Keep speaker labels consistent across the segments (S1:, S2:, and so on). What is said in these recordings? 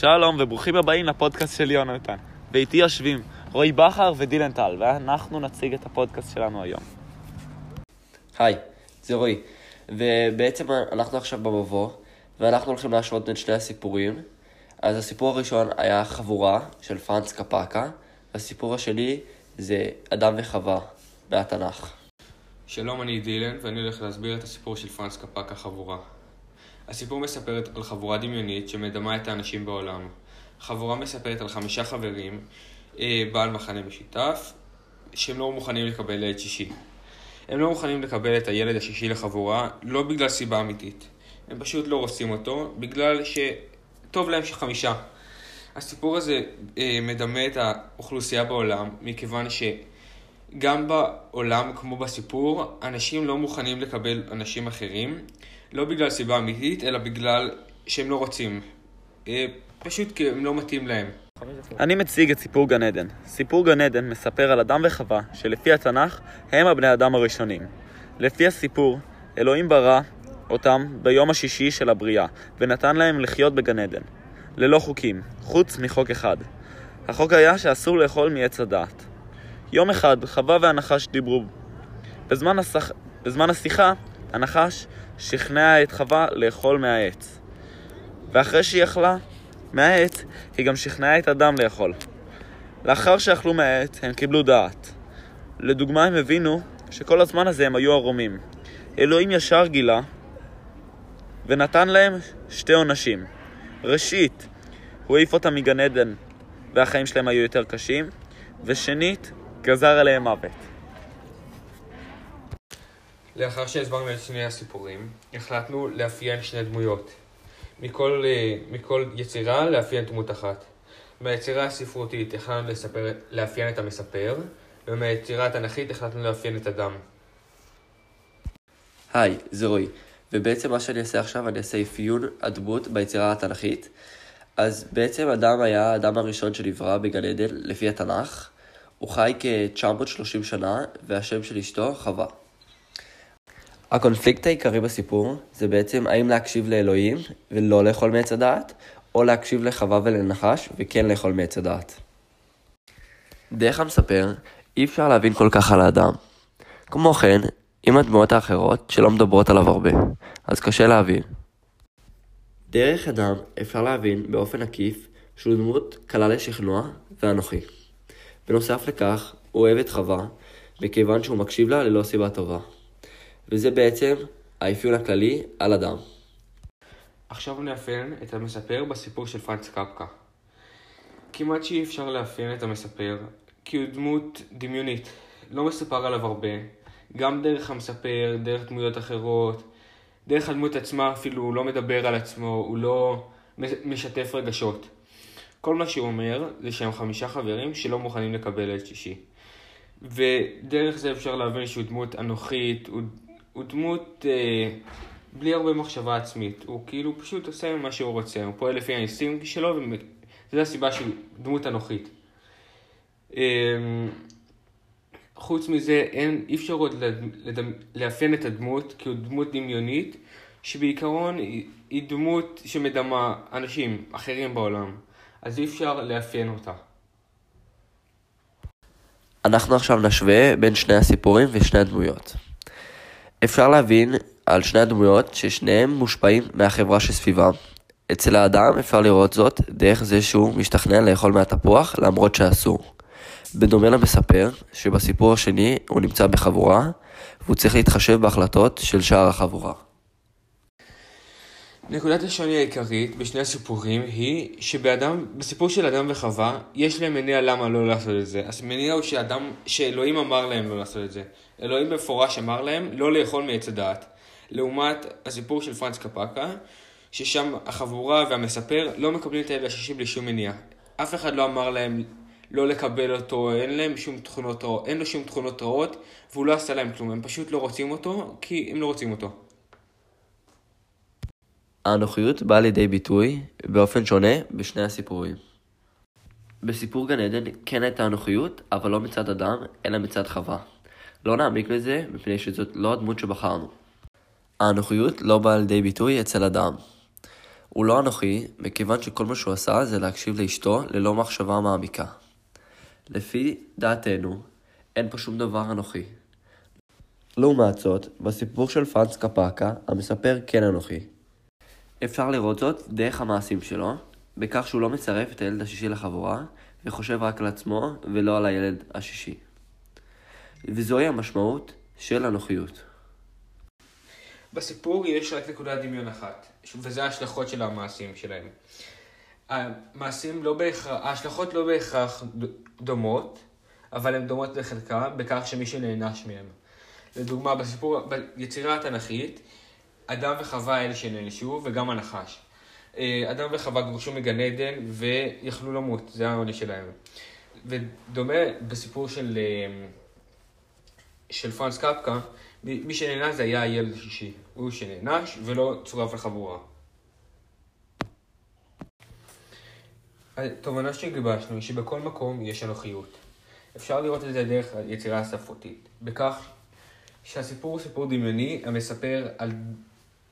S1: שלום וברוכים הבאים לפודקאסט של יונתן. ואיתי יושבים רועי בכר ודילן טל, ואנחנו נציג את הפודקאסט שלנו היום.
S2: היי, זה רועי. ובעצם אנחנו עכשיו במבוא, ואנחנו הולכים להשוות בין שני הסיפורים. אז הסיפור הראשון היה חבורה של פרנץ קפקה, והסיפור השני זה אדם וחווה מהתנ"ך.
S3: שלום, אני דילן, ואני הולך להסביר את הסיפור של פרנץ קפקה חבורה. הסיפור מספר על חבורה דמיונית שמדמה את האנשים בעולם. חבורה מספרת על חמישה חברים, אה, בעל מחנה משותף, שהם לא מוכנים לקבל ילד שישי. הם לא מוכנים לקבל את הילד השישי לחבורה, לא בגלל סיבה אמיתית. הם פשוט לא רוצים אותו, בגלל שטוב להם שחמישה. הסיפור הזה אה, מדמה את האוכלוסייה בעולם, מכיוון שגם בעולם, כמו בסיפור, אנשים לא מוכנים לקבל אנשים אחרים, לא בגלל סיבה אמיתית, אלא בגלל שהם לא רוצים. אה, פשוט כי הם לא מתאים להם.
S1: אני מציג את סיפור גן עדן. סיפור גן עדן מספר על אדם וחווה, שלפי התנ"ך הם הבני אדם הראשונים. לפי הסיפור, אלוהים ברא אותם ביום השישי של הבריאה, ונתן להם לחיות בגן עדן. ללא חוקים, חוץ מחוק אחד. החוק היה שאסור לאכול מעץ הדעת. יום אחד חווה והנחש דיברו. בזמן, הסח... בזמן השיחה, הנחש שכנע את חווה לאכול מהעץ. ואחרי שהיא אכלה מהעץ, היא גם שכנעה את אדם לאכול. לאחר שאכלו מהעץ, הם קיבלו דעת. לדוגמה, הם הבינו שכל הזמן הזה הם היו ערומים. אלוהים ישר גילה ונתן להם שתי עונשים. ראשית, הוא העיף אותם מגן עדן והחיים שלהם היו יותר קשים, ושנית, גזר עליהם מוות.
S3: לאחר שהסברנו את שני הסיפורים, החלטנו לאפיין שני דמויות. מכל, אה, מכל יצירה לאפיין דמות אחת. מהיצירה הספרותית החלטנו לספר, לאפיין את המספר, ומהיצירה התנ"כית החלטנו לאפיין את אדם.
S2: היי, זה רועי. ובעצם מה שאני אעשה עכשיו, אני אעשה אפיון הדמות ביצירה התנ"כית. אז בעצם אדם היה האדם הראשון שנברא בגן עדן לפי התנ"ך. הוא חי כ-930 שנה, והשם של אשתו חווה. הקונפליקט העיקרי בסיפור זה בעצם האם להקשיב לאלוהים ולא לאכול מעץ הדעת, או להקשיב לחווה ולנחש וכן לאכול מעץ הדעת. דרך המספר, אי אפשר להבין כל כך על האדם. כמו כן, עם הדמויות האחרות שלא מדברות עליו הרבה, אז קשה להבין. דרך אדם אפשר להבין באופן עקיף שהוא דמות קלה לשכנוע ואנוכי. בנוסף לכך, הוא אוהב את חווה, מכיוון שהוא מקשיב לה ללא סיבה טובה. וזה בעצם האפיון הכללי על אדם.
S3: עכשיו נאפיין את המספר בסיפור של פרנץ קפקא. כמעט שאי אפשר לאפיין את המספר, כי הוא דמות דמיונית. לא מסופר עליו הרבה, גם דרך המספר, דרך דמויות אחרות, דרך הדמות עצמה אפילו הוא לא מדבר על עצמו, הוא לא משתף רגשות. כל מה שהוא אומר זה שהם חמישה חברים שלא מוכנים לקבל את שישי. ודרך זה אפשר להבין שהוא דמות אנוכית, הוא הוא דמות אה, בלי הרבה מחשבה עצמית. הוא כאילו פשוט עושה מה שהוא רוצה, הוא פועל לפי האינסטינקט שלו, וזו הסיבה שהוא דמות אנוכית. אה, חוץ מזה, אין, אי אפשר עוד לאפיין את הדמות, כי הוא דמות דמיונית, שבעיקרון היא, היא דמות שמדמה אנשים אחרים בעולם. אז אי אפשר לאפיין אותה.
S2: אנחנו עכשיו נשווה בין שני הסיפורים ושני הדמויות. אפשר להבין על שני הדמויות ששניהם מושפעים מהחברה שסביבם. אצל האדם אפשר לראות זאת דרך זה שהוא משתכנע לאכול מהתפוח למרות שאסור. בדומה למספר, שבסיפור השני הוא נמצא בחבורה, והוא צריך להתחשב בהחלטות של שאר החבורה.
S3: נקודת השוני העיקרית בשני הסיפורים היא שבאדם, בסיפור של אדם וחווה, יש להם מניע למה לא לעשות את זה. אז מניע הוא שאדם, שאלוהים אמר להם לא לעשות את זה. אלוהים במפורש אמר להם לא לאכול מעץ הדעת. לעומת הסיפור של פרנץ קפקה, ששם החבורה והמספר לא מקבלים את הילד השישי בלי שום מניע. אף אחד לא אמר להם לא לקבל אותו, אין להם שום תכונות רעות, אין לו שום תכונות רעות, והוא לא עשה להם כלום, הם פשוט לא רוצים אותו, כי הם לא רוצים אותו.
S2: האנוכיות באה לידי ביטוי באופן שונה בשני הסיפורים. בסיפור גן עדן כן הייתה אנוכיות, אבל לא מצד אדם, אלא מצד חווה. לא נעמיק בזה, מפני שזאת לא הדמות שבחרנו. האנוכיות לא באה לידי ביטוי אצל אדם. הוא לא אנוכי, מכיוון שכל מה שהוא עשה זה להקשיב לאשתו ללא מחשבה מעמיקה. לפי דעתנו, אין פה שום דבר אנוכי. לעומת זאת, בסיפור של פרנץ קפקה, המספר כן אנוכי. אפשר לראות זאת דרך המעשים שלו, בכך שהוא לא מצרף את הילד השישי לחבורה, וחושב רק על עצמו ולא על הילד השישי. וזוהי המשמעות של אנוכיות.
S3: בסיפור יש רק נקודת דמיון אחת, וזה ההשלכות של המעשים שלהם. המעשים לא בהכרח, ההשלכות לא בהכרח דומות, אבל הן דומות לחלקה בכך שמי שנענש מהם. לדוגמה, בסיפור, ביצירה התנ"כית, אדם וחווה אלה שנענשו, וגם הנחש. אה, אדם וחווה גורשו מגן עדן ויכלו למות, זה העונש שלהם. ודומה בסיפור של, אה, של פרנס קפקה, מי שנענש זה היה הילד השישי. הוא שנענש ולא צורף לחבורה. התובנה שגיבשנו היא שבכל מקום יש אנוכיות. אפשר לראות את זה דרך היצירה הספרותית. בכך שהסיפור הוא סיפור דמיוני המספר על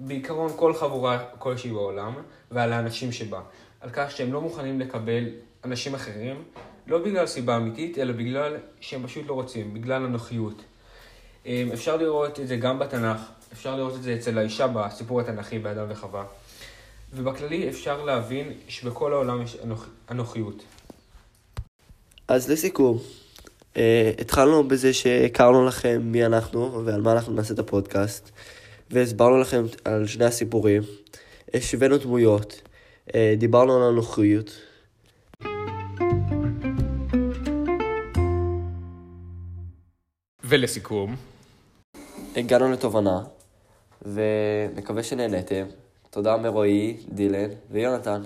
S3: בעיקרון כל חבורה כלשהי בעולם ועל האנשים שבה. על כך שהם לא מוכנים לקבל אנשים אחרים, לא בגלל סיבה אמיתית, אלא בגלל שהם פשוט לא רוצים, בגלל הנוחיות. אמ, אפשר לראות את זה גם בתנ"ך, אפשר לראות את זה אצל האישה בסיפור התנ"כי באדם וחווה. ובכללי אפשר להבין שבכל העולם יש אנוכ... אנוכיות.
S2: אז לסיכום, אה, התחלנו בזה שהכרנו לכם מי אנחנו ועל מה אנחנו נעשה את הפודקאסט, והסברנו לכם על שני הסיפורים, השווינו דמויות, אה, דיברנו על הנוחיות.
S3: ולסיכום,
S2: הגענו לתובנה, ונקווה שנהנתם. תודה מרועי, דילן ויונתן.